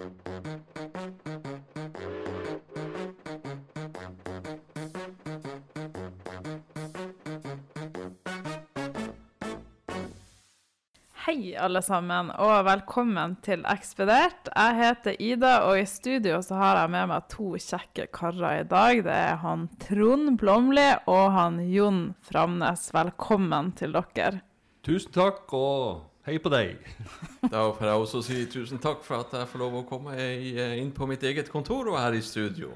Hei, alle sammen, og velkommen til Ekspedert. Jeg heter Ida, og i studio så har jeg med meg to kjekke karer i dag. Det er han Trond Blomli og han Jon Framnes. Velkommen til dere. Tusen takk, og hei på deg. Da får jeg også si tusen takk for at jeg får lov å komme inn på mitt eget kontor og her i studio.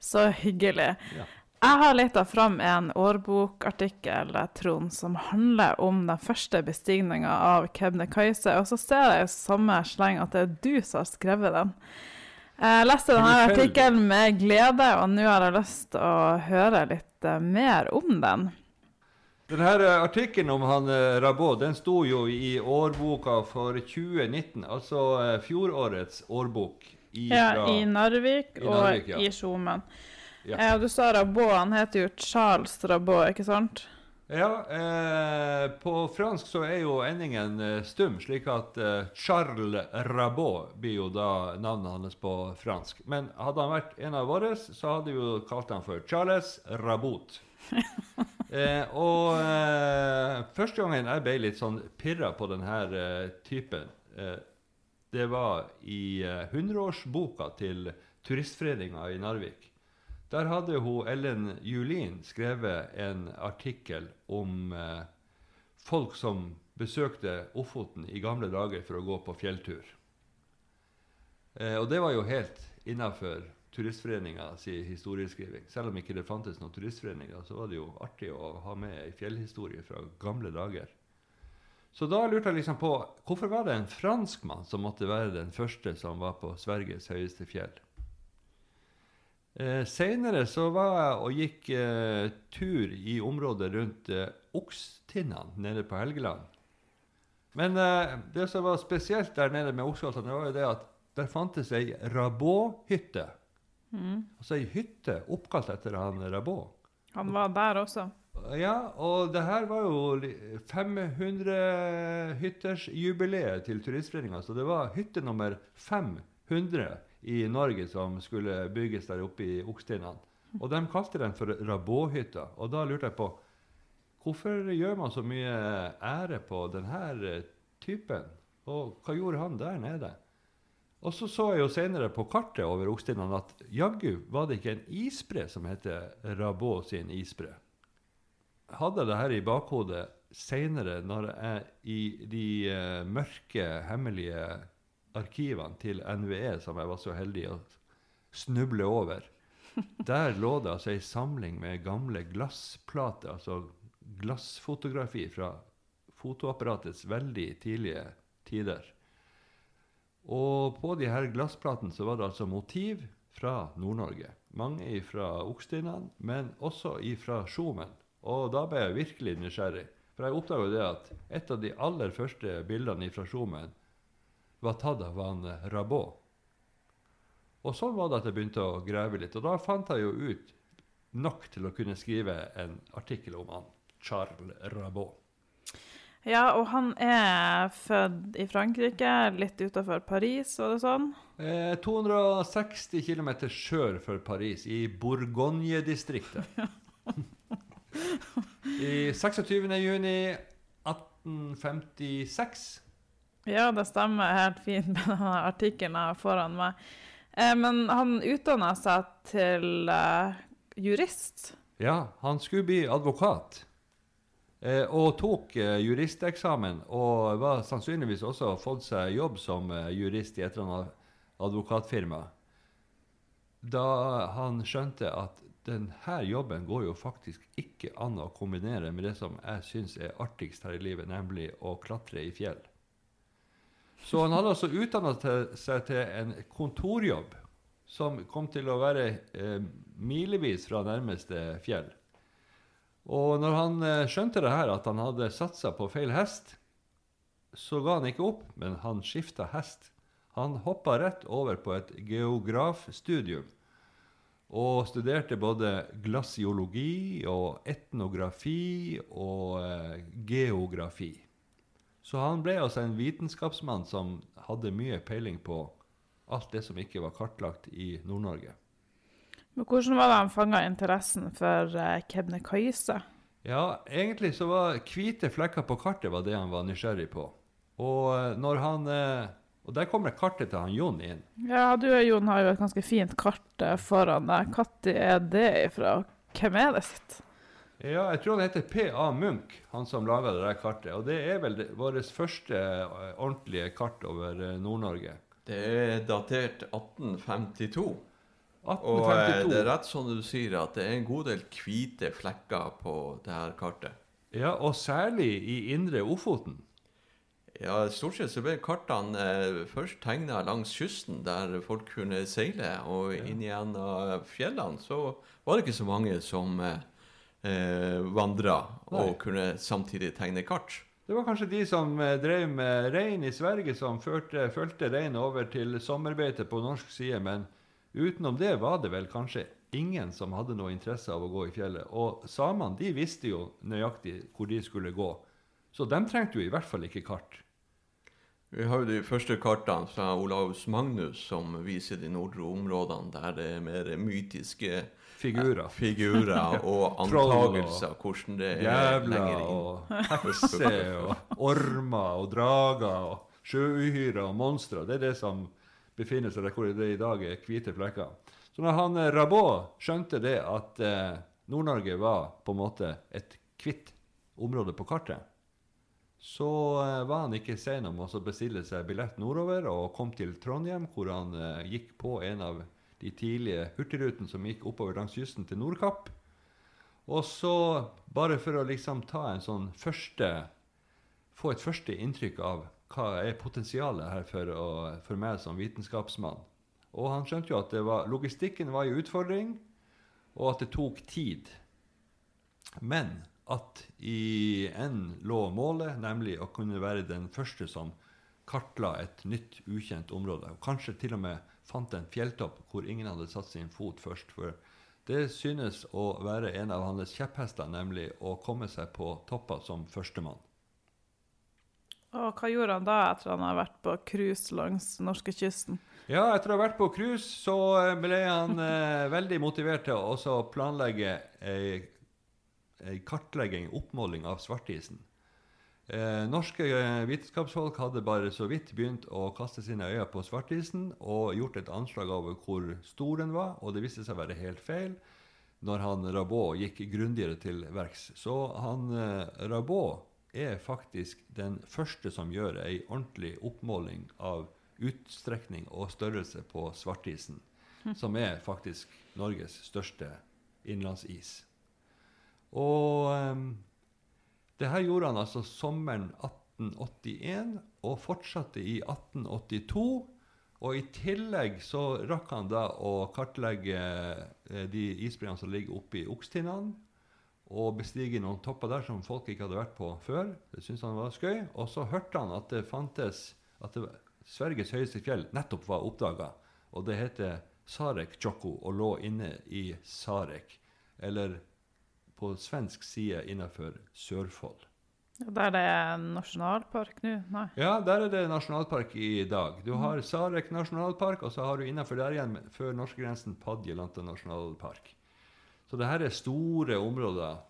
Så hyggelig. Ja. Jeg har leta fram en årbokartikkel, Trond, som handler om den første bestigninga av Kebnekaise, og så ser jeg i samme sleng at det er du som har skrevet den. Jeg leste denne artikkelen med glede, og nå har jeg lyst til å høre litt eh, mer om den. Denne artikkelen om han eh, Rabot den sto jo i årboka for 2019, altså eh, fjorårets årbok. I, Ja, I Narvik I og ja. i Skjomen. Ja. Eh, du sa Rabot, han heter jo Charles Rabot, ikke sant? Ja, eh, på fransk så er jo endingen eh, stum, slik at eh, Charles Rabot blir jo da navnet hans på fransk. Men hadde han vært en av våre, så hadde vi jo kalt han for Charles Rabot. eh, og eh, første gangen jeg ble litt sånn pirra på denne eh, typen, eh, det var i eh, 100-årsboka til Turistforeninga i Narvik. Der hadde hun Ellen Julin skrevet en artikkel om eh, folk som besøkte Ofoten i gamle dager for å gå på fjelltur. Og det var jo helt innafor Turistforeninga si historieskriving. Selv om ikke det fantes noen turistforeninger, så var det jo artig å ha med ei fjellhistorie fra gamle dager. Så da lurte jeg liksom på hvorfor var det en franskmann som måtte være den første som var på Sveriges høyeste fjell? Eh, Seinere så var jeg og gikk eh, tur i området rundt eh, Okstinnene nede på Helgeland. Men eh, det som var spesielt der nede med det var jo det at der fantes ei Rabot-hytte. Altså ei hytte oppkalt etter han Rabot. Han var der også. Ja, og det her var jo li- 500-hyttersjubileet til Turistforeninga, så det var hytte nummer 500 i Norge som skulle bygges der oppe i Okstinnene. Og de kalte den for Rabot-hytta. Og da lurte jeg på hvorfor gjør man så mye ære på denne typen? Og hva gjorde han der nede? Og så så jeg jo senere på kartet over Okstinnene at jaggu var det ikke en isbre som heter Rabot sin isbre hadde det her i bakhodet seinere, når jeg i de eh, mørke, hemmelige arkivene til NVE, som jeg var så heldig å snuble over, der lå det altså ei samling med gamle glassplater, altså glassfotografi fra fotoapparatets veldig tidlige tider. Og på de her glassplatene så var det altså motiv fra Nord-Norge. Mange fra Okstinnene, men også fra Skjomen. Og da ble jeg virkelig nysgjerrig. For jeg oppdaga det at et av de aller første bildene fra Skjomen var tatt av han Rabot. Og sånn var det at jeg begynte å grave litt. Og da fant jeg jo ut nok til å kunne skrive en artikkel om han Charles Rabot. Ja, og han er født i Frankrike, litt utafor Paris, var det sånn? Eh, 260 km sør for Paris, i Bourgogne-distriktet. I 26. juni 1856. Ja, det stemmer helt fint med denne artikkelen foran meg. Eh, men han utdanna seg til eh, jurist. Ja, han skulle bli advokat. Eh, og tok eh, juristeksamen, og var sannsynligvis også fått seg jobb som eh, jurist i et eller annet advokatfirma. Da han skjønte at denne jobben går jo faktisk ikke an å kombinere med det som jeg syns er artigst her i livet, nemlig å klatre i fjell. Så han hadde altså utdanna seg til en kontorjobb som kom til å være eh, milevis fra nærmeste fjell. Og når han eh, skjønte det her, at han hadde satsa på feil hest, så ga han ikke opp, men han skifta hest. Han hoppa rett over på et geografstudium og studerte både glasiologi og etnografi og eh, geografi. Så han ble altså en vitenskapsmann som hadde mye peiling på alt det som ikke var kartlagt i Nord-Norge. Men hvordan var det han fanga interessen for uh, Kebnekaise? Ja, egentlig så var hvite flekker på kartet var det han var nysgjerrig på. Og eh, når han eh, Og der kommer kartet til han Jon inn. Ja, du og Jon har jo et ganske fint kart eh, foran deg. Når er det ifra? Hvem er det sitt? Ja, jeg tror han heter P.A. Munch, han som laga det der kartet. Og det er vel vårt første ordentlige kart over Nord-Norge. Det er datert 1852. 1852. Og det er rett som du sier, at det er en god del hvite flekker på det her kartet. Ja, og særlig i indre Ofoten. Ja, Stort sett så ble kartene eh, først tegna langs kysten, der folk kunne seile. Og ja. inn gjennom fjellene så var det ikke så mange som eh, eh vandra og kunne samtidig tegne kart. Det var kanskje de som eh, drev med rein i Sverige, som førte, fulgte reinen over til sommerbeite på norsk side. Men utenom det var det vel kanskje ingen som hadde noe interesse av å gå i fjellet. Og samene de visste jo nøyaktig hvor de skulle gå. Så de trengte jo i hvert fall ikke kart. Vi har jo de første kartene fra Olaus Magnus som viser de nordre områdene der det er mer mytiske figurer, figurer og antagelser hvordan det er lenger inn. og hekser og ormer og drager og sjøuhyrer og monstre. Det er det som befinner seg der hvor det i dag er hvite flekker. Så når han eh, Rabot skjønte det at eh, Nord-Norge var på en måte et hvitt område på kartet, så uh, var han ikke sen om å bestille seg billett nordover og kom til Trondheim, hvor han gikk på en av de tidlige hurtigrutene som gikk oppover langs kysten til Nordkapp. Og så, bare for å liksom ta en sånn første Få et første inntrykk av hva er potensialet her for, å, for meg som vitenskapsmann. Og han skjønte jo at var, logistikken var en utfordring, og at det tok tid. Men at i en lå målet, nemlig å kunne være den første som kartla et nytt, ukjent område. Og kanskje til og med fant en fjelltopp hvor ingen hadde satt sin fot først. For det synes å være en av hans kjepphester, nemlig å komme seg på topper som førstemann. Og hva gjorde han da etter han har vært på cruise langs norskekysten? Ja, etter å ha vært på cruise så ble han eh, veldig motivert til å planlegge ei ei kartlegging, oppmåling av svartisen. Eh, norske eh, vitenskapsfolk hadde bare så vidt begynt å kaste sine øyne på svartisen og gjort et anslag over hvor stor den var, og det viste seg å være helt feil når han Rabot gikk grundigere til verks. Så han eh, Rabot er faktisk den første som gjør ei ordentlig oppmåling av utstrekning og størrelse på svartisen, hm. som er faktisk Norges største innlandsis. Og um, det her gjorde han altså sommeren 1881 og fortsatte i 1882. Og i tillegg så rakk han da å kartlegge eh, de isbreene som ligger oppe i Okstinnene. Og bestige noen topper der som folk ikke hadde vært på før. Det syntes han var skøy. Og så hørte han at det fantes at det, Sveriges høyeste fjell nettopp var oppdaga. Og det heter Sarek Choko og lå inne i Sarek. Eller på svensk side innenfor Sørfold. Der det er nasjonalpark nå? Nei. Ja, der er det nasjonalpark i dag. Du har Sarek nasjonalpark, og så har du innenfor der igjen, før norskegrensen, Padjelanta nasjonalpark. Så det her er store områder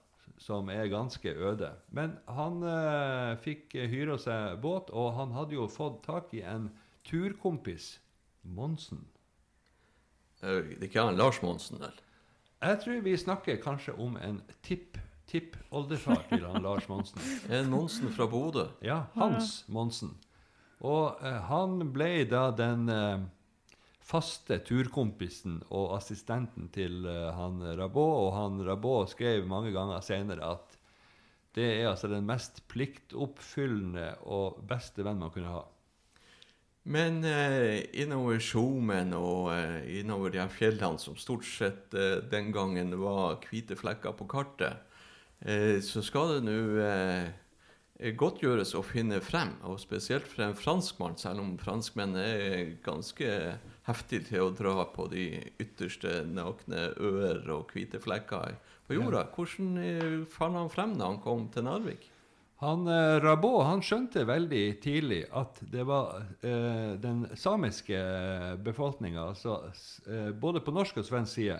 som er ganske øde. Men han eh, fikk hyra seg båt, og han hadde jo fått tak i en turkompis, Monsen. Det er ikke han Lars Monsen, vel? Jeg tror vi snakker kanskje om en tipp tippoldefar til han Lars Monsen. En Monsen fra Bodø? Ja, Hans Monsen. Og eh, han ble da den uh, faste turkompisen og assistenten til uh, han Rabot. Og han Rabot skrev mange ganger senere at det er altså den mest pliktoppfyllende og beste venn man kunne ha. Men eh, innover Skjomen og eh, innover de fjellene som stort sett eh, den gangen var hvite flekker på kartet, eh, så skal det nå eh, godt gjøres å finne frem. Og spesielt for en franskmann, selv om franskmenn er ganske heftige til å dra på de ytterste nakne øer og hvite flekker på jorda. Hvordan eh, fant han frem da han kom til Narvik? Han eh, Rabot han skjønte veldig tidlig at det var eh, den samiske befolkninga, altså, eh, både på norsk og svensk side,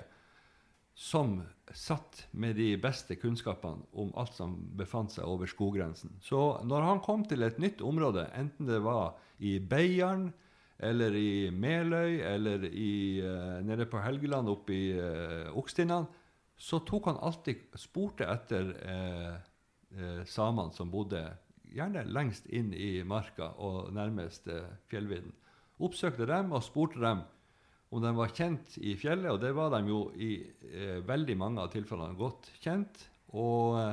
som satt med de beste kunnskapene om alt som befant seg over skoggrensen. Så når han kom til et nytt område, enten det var i Beiarn, eller i Meløy, eller i, eh, nede på Helgeland, oppe i uh, Oksttinnan, så tok han alltid spurte etter eh, eh, samene som bodde gjerne lengst inn i marka og nærmest eh, fjellvidden. Oppsøkte dem og spurte dem om de var kjent i fjellet, og det var de jo i eh, veldig mange av tilfellene godt kjent. Og eh,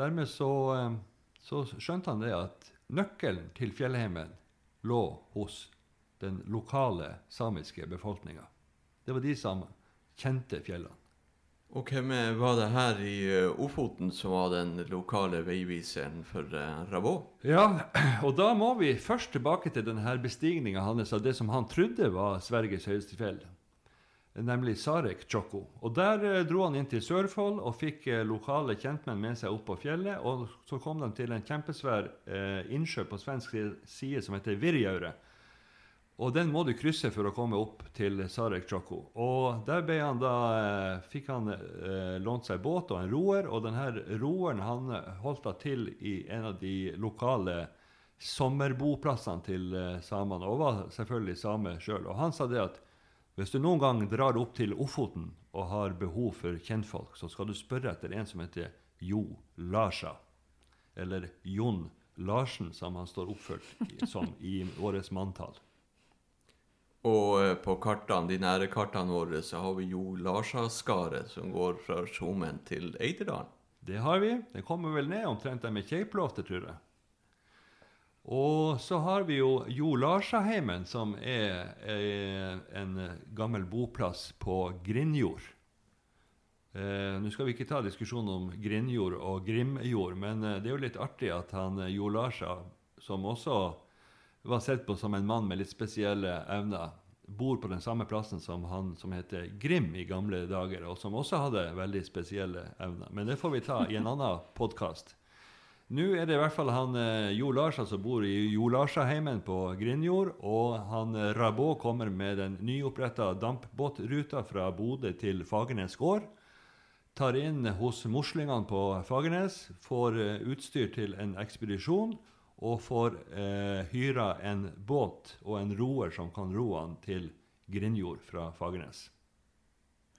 dermed så, eh, så skjønte han det at nøkkelen til fjellheimen lå hos den lokale samiske befolkninga. Det var de som kjente fjellene. Og hvem eh, var det her i eh, Ofoten som var den lokale veiviseren for uh, Rabot? Ja, og da må vi først tilbake til denne bestigninga hans av det som han trodde var Sveriges høyeste fjell, nemlig Sarek Chokko. Og der eh, dro han inn til Sørfold og fikk eh, lokale kjentmenn med seg opp på fjellet. Og så kom de til en kjempesvær eh, innsjø på svensk side som heter Virjaure. Og den må du krysse for å komme opp til Sarek Chokko. Og der ble han da, eh, fikk han eh, lånt seg båt og en roer, og denne roeren han eh, holdt da til i en av de lokale sommerboplassene til eh, samene, og var selvfølgelig same sjøl. Og han sa det at hvis du noen gang drar opp til Ofoten og har behov for kjentfolk, så skal du spørre etter en som heter Jo Larsa. Eller Jon Larsen, som han står oppført som i årets manntall. Og eh, på kartene, de nære kartene våre så har vi jo Larsa-skaret som går fra Skjomen til Eiderdalen. Det har vi. Den kommer vel ned omtrent der med Keiplofte, tror jeg. Og så har vi jo Jo Larsaheimen, som er, er en gammel boplass på Grinjord. Eh, Nå skal vi ikke ta diskusjon om Grinjord og Grimjord, men eh, det er jo litt artig at han eh, Jo Larsa, som også var sett på som en mann med litt spesielle evner, bor på den samme plassen som han som heter Grim i gamle dager, og som også hadde veldig spesielle evner. Men det får vi ta i en annen podkast. Nå er det i hvert fall han eh, Jo Larsa som bor i Jo Larsaheimen på Grinjord, og han eh, Rabot kommer med den nyoppretta dampbåtruta fra Bodø til Fagernes gård. Tar inn hos muslingene på Fagernes, får eh, utstyr til en ekspedisjon og får eh, hyra en båt og en roer som kan ro han til Grinjord fra Fagernes.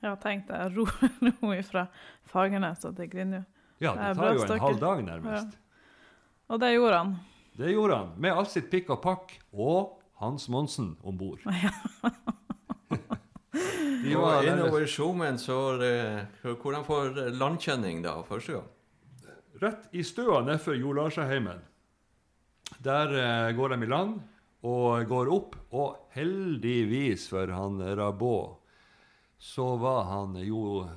Ja, tenk deg ro, noe fra Fagernes og til Grinjord. Ja, Det tar jo en halv dag nærmest. Og det gjorde han. Det gjorde han, med all sitt pikk og pakk, og Hans Monsen om bord. De Og var innover Skjomen så Hvordan får landkjenning da første gang? rett i støa nedfor Jo Larsaheimen. Der eh, går de i land og går opp, og heldigvis for han Rabot, så var han Jo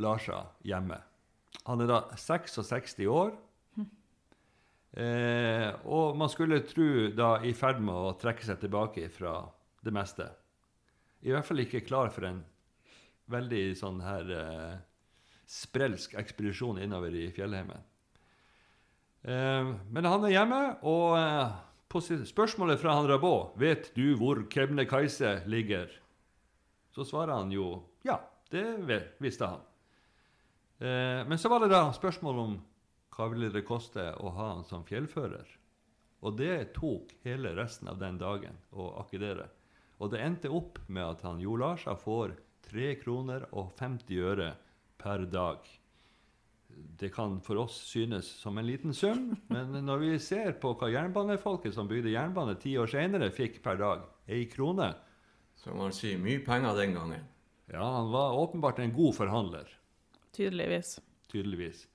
Larsa hjemme. Han er da 66 år. Eh, og man skulle tro da i ferd med å trekke seg tilbake fra det meste. I hvert fall ikke klar for en veldig sånn her eh, sprelsk ekspedisjon innover i fjellheimen. Eh, men han er hjemme, og eh, på spørsmålet fra han Rabot vet du hvor Kebnekaise ligger, så svarer han jo ja, det visste han. Eh, men så var det da spørsmål om hva ville det koste å ha han som fjellfører. Og det tok hele resten av den dagen å akkedere. Og det endte opp med at han Jo Larsa får 3 kroner og 50 øre per dag. Det kan for oss synes som en liten sum, men når vi ser på hva jernbanefolket som bygde jernbane ti år senere, fikk per dag, ei krone Som man sier, mye penger den gangen. Ja, han var åpenbart en god forhandler, Tydeligvis. tydeligvis.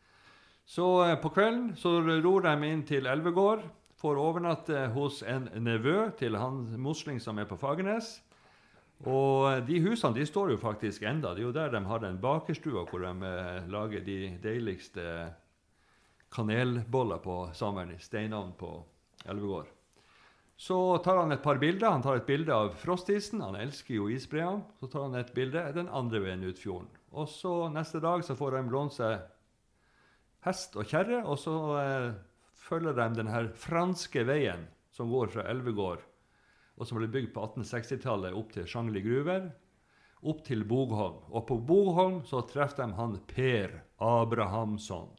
Så eh, på kvelden så ror de inn til Elvegård, får overnatte hos en nevø til han Mosling som er på Fagernes. Og eh, de husene de står jo faktisk enda. Det er jo der de har den bakerstua hvor de eh, lager de deiligste kanelboller på sommeren steinovn på Elvegård. Så tar han et par bilder. Han tar et bilde av frostisen. Han elsker jo isbreene. Så tar han et bilde den andre veien ut fjorden. Og så neste dag så får de låne seg hest og kjerre, og så eh, følger de den her franske veien som går fra Elvegård, og som ble bygd på 1860-tallet opp til Sjangli gruver, opp til Bogholm. Og på Bogholm så traff de han Per Abrahamsson.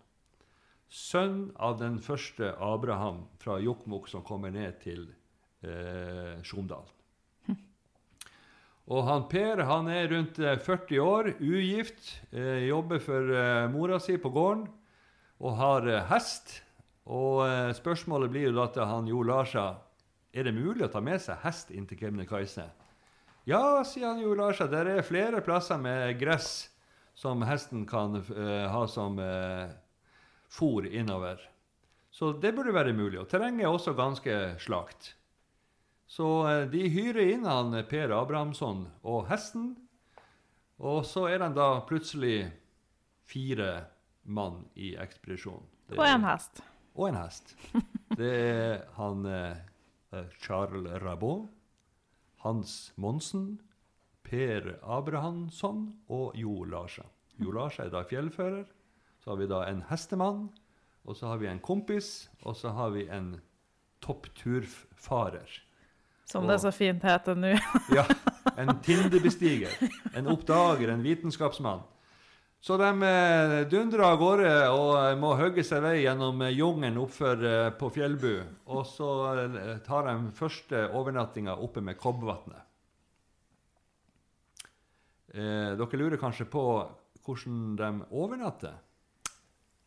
Sønn av den første Abraham fra Jokkmokk som kommer ned til eh, Sjomdal. Og han Per han er rundt eh, 40 år, ugift, eh, jobber for eh, mora si på gården og har eh, hest. Og eh, spørsmålet blir jo da til han Jo Larsa er det mulig å ta med seg hest inn til Kebnekaise. Ja, sier han Jo Larsa, det er flere plasser med gress som hesten kan uh, ha som uh, fôr innover. Så det burde være mulig. Og terrenget er også ganske slakt. Så uh, de hyrer inn han Per Abrahamsson og hesten. Og så er de da plutselig fire mann i ekspedisjonen. Og en hest. Og en hest. Det er han eh, Charles Rabot, Hans Monsen, Per Abrahamsson og Jo Larsen. Jo Larsen er da fjellfører. Så har vi da en hestemann, og så har vi en kompis, og så har vi en toppturfarer. Som det så fint heter nå. Ja, en Tindebestiger. en oppdager, en vitenskapsmann. Så de eh, dundrer av gårde og eh, må hogge seg vei gjennom eh, jungelen oppfor på Fjellbu. Og så tar de første overnattinga oppe med Kobbvatnet. Eh, dere lurer kanskje på hvordan de overnatter?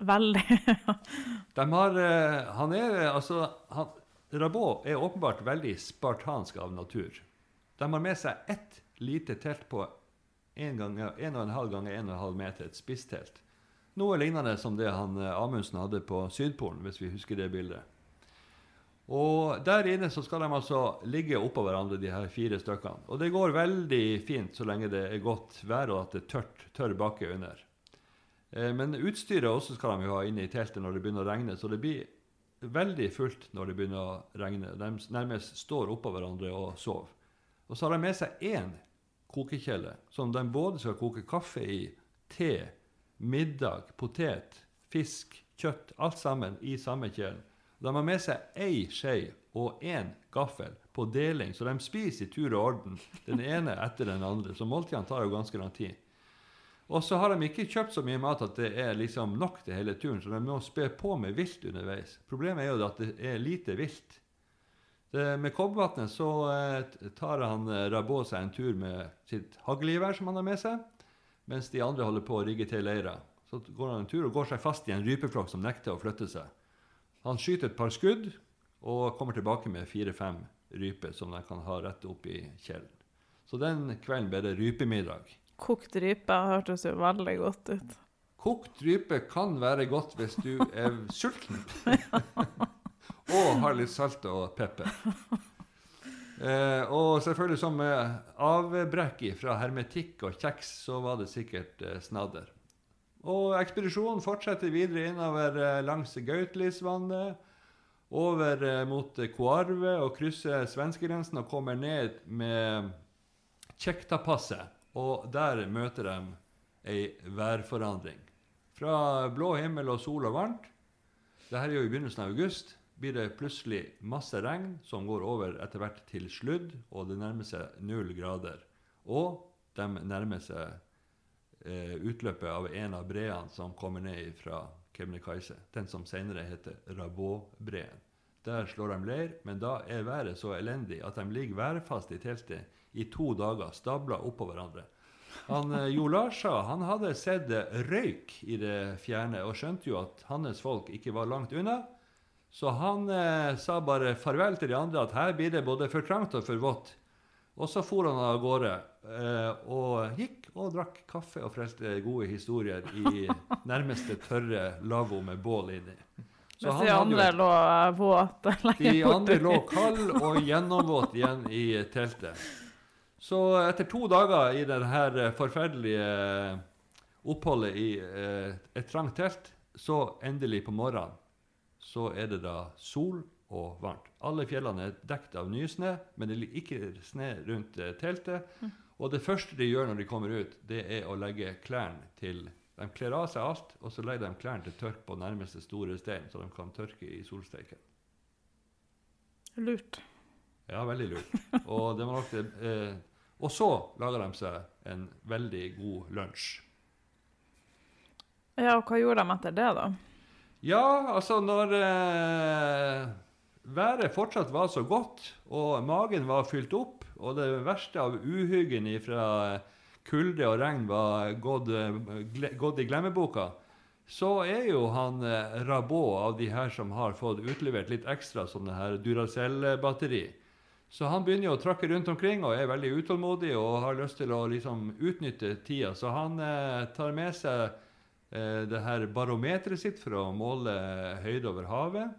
Veldig. De har, han er, altså, han, Rabot er åpenbart veldig spartansk av natur. De har med seg ett lite telt på 1 en og en halv ganger 1,5 meter, et spisstelt. Noe lignende som det han eh, Amundsen hadde på Sydpolen, hvis vi husker det bildet. Og der inne så skal de altså ligge oppå hverandre, de her fire stykkene. Og det går veldig fint så lenge det er godt vær og at det er tørt, tørr bakke under. Eh, Men utstyret også skal de jo ha inne i teltet når det begynner å regne, så det blir veldig fullt når det begynner å regne. De nærmest står oppå hverandre og sover. Og så har de med seg én kokekjele som de både skal koke kaffe i, te, middag, potet, fisk, kjøtt, alt sammen i samme kjelen. De har med seg ei skje og én gaffel på deling, så de spiser i tur og orden, den ene etter den andre. Så måltidene tar jo ganske lang tid. Og så har de ikke kjøpt så mye mat at det er liksom nok til hele turen, så de må spe på med vilt underveis. Problemet er jo at det er lite vilt. Det, med Kobbvatnet så eh, tar han eh, Rabot seg en tur med sitt haglgevær som han har med seg, mens de andre holder på å rigge til leira. Så går han en tur og går seg fast i en rypeflokk som nekter å flytte seg. Han skyter et par skudd og kommer tilbake med fire-fem ryper som de kan ha rett opp i kjelen. Så den kvelden ble det rypemiddag. Kokt rype hørtes jo veldig godt ut. Kokt rype kan være godt hvis du er sulten. og har litt salt og pepper. Eh, og selvfølgelig som eh, avbrekk fra hermetikk og kjeks, så var det sikkert eh, snadder. Og ekspedisjonen fortsetter videre innover eh, langs Gautlisvannet, over eh, mot eh, og krysser svenskegrensen og kommer ned med Tjektapasset. Og der møter de ei værforandring. Fra blå himmel og sol og varmt. Dette er jo i begynnelsen av august. Blir det plutselig masse regn som går over etter hvert til sludd, og det nærmer seg null grader. Og de nærmer seg eh, utløpet av en av breene som kommer ned fra Kebnekaise. Den som senere heter Rabot-breen. Der slår de leir, men da er været så elendig at de ligger værfast i teltet i to dager, stabla oppå hverandre. Han, eh, jo Larsa han hadde sett røyk i det fjerne og skjønte jo at hans folk ikke var langt unna. Så han eh, sa bare farvel til de andre, at her blir det både for trangt og for vått. Og så for han av gårde eh, og gikk og drakk kaffe og fortalte gode historier i nærmeste tørre lavvo med bål inni. Så Mens han de andre lå våt de andre lå kald og gjennomvåt igjen i teltet. Så etter to dager i dette forferdelige oppholdet i eh, et trangt telt, så endelig på morgenen, så er det da sol og varmt. Alle fjellene er dekket av nysnø, men det ligger ikke snø rundt eh, teltet. Og det første de gjør når de kommer ut, det er å legge klærne til De kler av seg alt, og så legger de klærne til tørk på nærmeste store stein, så de kan tørke i solsteiken. Lurt. Ja, veldig lurt. Og, det, eh, og så lager de seg en veldig god lunsj. Ja, og hva gjorde de etter det, da? Ja, altså når eh, været fortsatt var så godt, og magen var fylt opp, og det verste av uhyggen fra kulde og regn var gått, eh, gått i glemmeboka, så er jo han eh, Rabot av de her som har fått utlevert litt ekstra sånne her Duracell-batteri. Så han begynner jo å trakke rundt omkring og er veldig utålmodig og har lyst til å liksom utnytte tida. Så han eh, tar med seg det her barometeret sitt for å måle høyde over havet.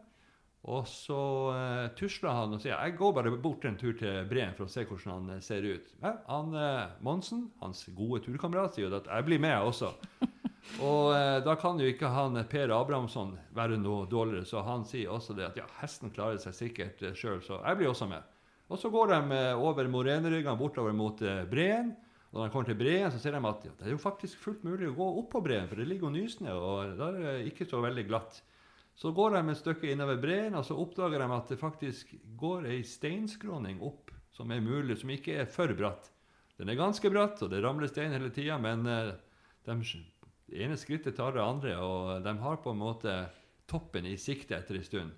Og så eh, tusler han og sier jeg går bare bort en tur til breen for å se hvordan han eh, ser ut. Ja, han eh, Monsen, hans gode turkamerat, sier jo at jeg blir med, jeg også. Og eh, da kan jo ikke han eh, Per Abrahamsson være noe dårligere, så han sier også det at ja, hesten klarer seg sikkert eh, sjøl, så jeg blir også med. Og så går de eh, over moreneryggene bortover mot eh, breen. Når de kommer til breen, så ser de at det er jo faktisk fullt mulig å gå opp på breen, for det ligger jo nysnø, og da er det ikke så veldig glatt. Så går de et stykke innover breen, og så oppdager de at det faktisk går ei steinskråning opp som er mulig, som ikke er for bratt. Den er ganske bratt, og det ramler stein hele tida, men eh, de, det ene skrittet tar det andre, og de har på en måte toppen i sikte etter en stund.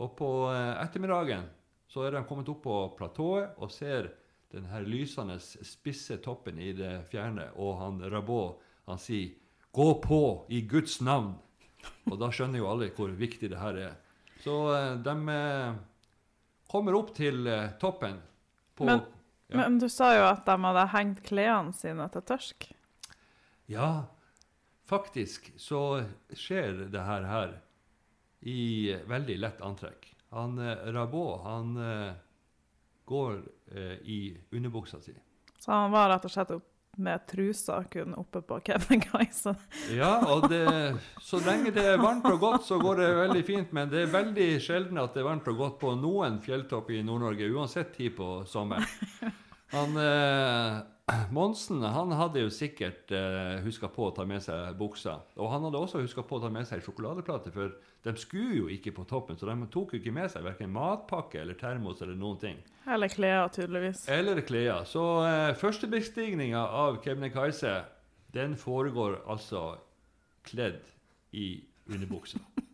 Og på eh, ettermiddagen så er de kommet opp på platået og ser den her lysende, spisse toppen i det fjerne, og han Rabot, han sier 'Gå på i Guds navn'. Og da skjønner jo alle hvor viktig det her er. Så eh, de eh, kommer opp til eh, toppen. På, Men- ja. Men du sa jo at de hadde hengt klærne sine til tørsk. ja, faktisk så skjer det her her i veldig lett antrekk. Han Rabot, han går eh, i underbuksa si. Så han var rett og slett opp med trusa kun oppe på Kebnekaise. Ja, og det, så lenge det er varmt og godt, så går det veldig fint. Men det er veldig sjelden at det er varmt og godt på noen fjelltopp i Nord-Norge, uansett tid på sommeren. Han, eh, Monsen han hadde jo sikkert eh, huska på å ta med seg buksa. Og han hadde også huska på å ta med seg sjokoladeplate, for de skulle jo ikke på toppen. Så de tok jo ikke med seg verken matpakke eller termos eller noen ting. Eller klær, tydeligvis. Eller klær. Så eh, førstebestigninga av Kebnekaise, den foregår altså kledd i underbuksa.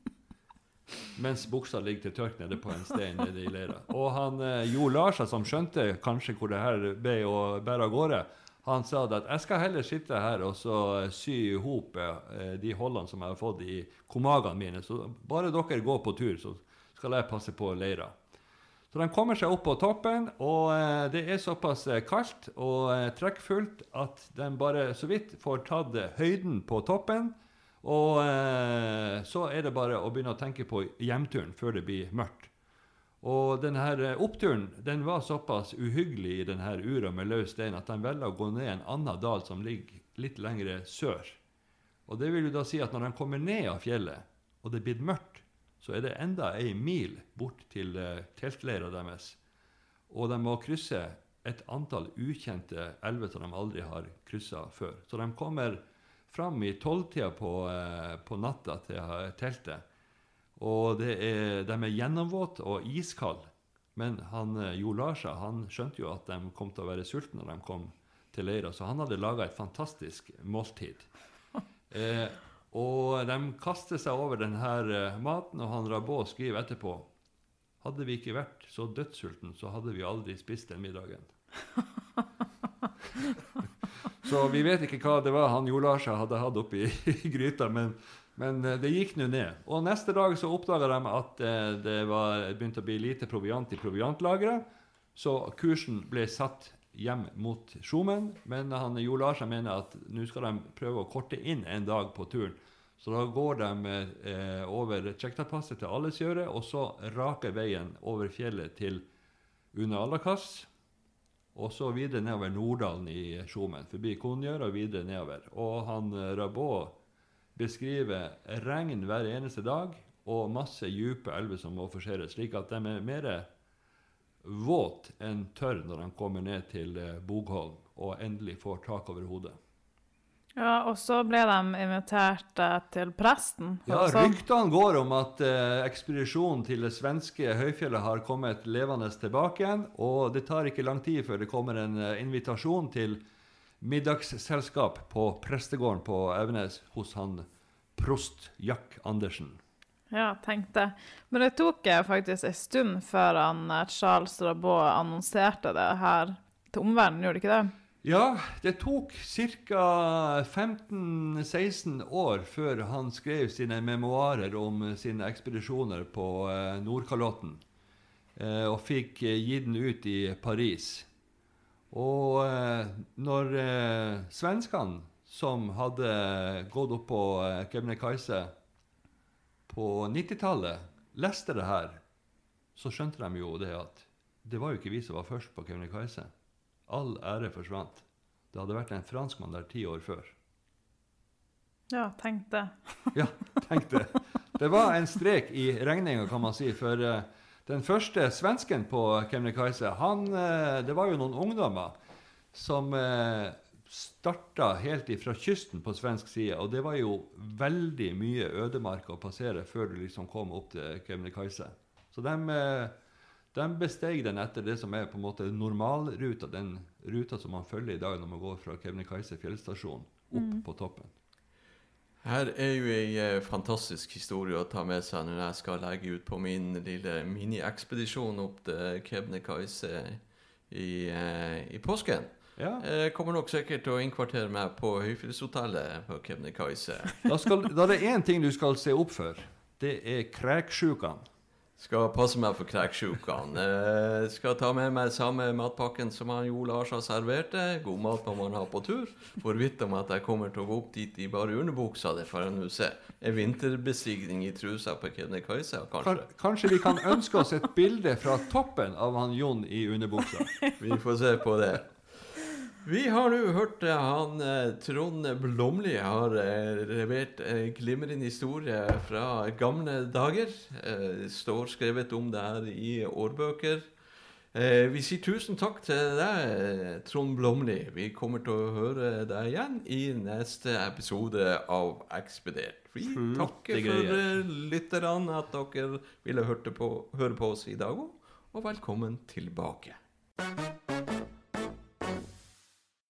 Mens buksa ligger til tørk nede på en stein nede i leira. Og han eh, Jo Larsen, som skjønte kanskje hvor det her ble å bære av gårde, han sa at jeg skal heller sitte her og så eh, sy i hop eh, de holdene som jeg har fått i komagene mine. Så bare dere går på tur, så skal jeg passe på leira. Så de kommer seg opp på toppen, og det er såpass kaldt og trekkfullt at de bare så vidt får tatt høyden på toppen. Og eh, så er det bare å begynne å tenke på hjemturen før det blir mørkt. Og denne eh, oppturen den var såpass uhyggelig i denne ura med løs stein at de velger å gå ned en annen dal som ligger litt lengre sør. Og det vil jo da si at når de kommer ned av fjellet, og det er blitt mørkt, så er det enda ei mil bort til eh, teltleira deres. Og de må krysse et antall ukjente elver som de aldri har kryssa før. Så de kommer fram i tolvtida på, eh, på natta til teltet. Og det er, de er gjennomvåte og iskalde. Men han, eh, Jo Larsa han skjønte jo at de kom til å være sultne når de kom til leira, så han hadde laga et fantastisk måltid. Eh, og de kaster seg over denne eh, maten, og han Rabot skriver etterpå Hadde vi ikke vært så dødssulten, så hadde vi aldri spist den middagen. så vi vet ikke hva det var han Jo Larsa hadde hatt oppi i gryta, men, men eh, det gikk nå ned. Og neste dag så oppdaga de at eh, det var begynte å bli lite proviant i proviantlageret, så kursen ble satt hjem mot Skjomen. Men han Jo Larsa mener at nå skal de prøve å korte inn en dag på turen. Så da går de eh, over Tsjektapasset til Alesgjøret, og så raker veien over fjellet til Una Alakas. Og så videre nedover Norddalen i Skjomen, forbi Konjør og videre nedover. Og han eh, Rabot beskriver regn hver eneste dag og masse dype elver som må forseres, slik at de er mer våt enn tørr når de kommer ned til eh, Bogholm og endelig får tak over hodet. Ja, og så ble de invitert eh, til presten. Ja. Ryktene går om at eh, ekspedisjonen til det svenske høyfjellet har kommet levende tilbake igjen. Og det tar ikke lang tid før det kommer en eh, invitasjon til middagsselskap på prestegården på Evenes hos han prost Jack Andersen. Ja, tenkte. Men det tok eh, faktisk en stund før han, eh, Charles Rabot annonserte det her til omverdenen, gjorde det ikke det? Ja, det tok ca. 15-16 år før han skrev sine memoarer om sine ekspedisjoner på eh, Nordkalotten, eh, og fikk eh, gitt den ut i Paris. Og når svenskene, som hadde gått opp på Kebnekaise på 90-tallet, leste det her, så skjønte de jo det at det var jo ikke vi som var først på Kebnekaise. All ære forsvant. Det hadde vært en franskmann der ti år før. Ja, tenkte. Ja, tenk det. Det var en strek i regninga, kan man si. For eh, den første svensken på Kebnekaise, han eh, Det var jo noen ungdommer som uh, starta helt ifra kysten på svensk side. Og det var jo veldig mye ødemark å passere før du liksom kom opp til Kebnekaise. Så de, de besteg den etter det som er på en måte normalruta, den ruta som man følger i dag når man går fra Kebnekaise fjellstasjon opp på toppen. Her er jo ei eh, fantastisk historie å ta med seg når jeg skal legge ut på min lille miniekspedisjon opp til Kebnekaise i, eh, i påsken. Ja. Jeg kommer nok sikkert til å innkvartere meg på Høyfjellshotellet på Kebnekaise. Da, skal, da er det én ting du skal se opp for. Det er kreksjukene. Skal passe meg for kreksjukene. Eh, skal ta med meg samme matpakken som han Jo Lars har servert. God mat må man ha på tur. Hvorvidt om at jeg kommer til å gå opp dit i bare underbuksa, det får jeg nå se. En vinterbestigning i trusa på Kebnekaise, Kan, kanskje. kanskje vi kan ønske oss et bilde fra toppen av han Jon i underbuksa. Vi får se på det. Vi har nå hørt eh, han eh, Trond Blomli har eh, levert en glimrende historie fra gamle dager. Står skrevet om det her i årbøker. Eh, vi sier tusen takk til deg, Trond Blomli. Vi kommer til å høre deg igjen i neste episode av Ekspedert. Vi takker for lytterne at dere ville på, høre på oss i dag òg, og velkommen tilbake.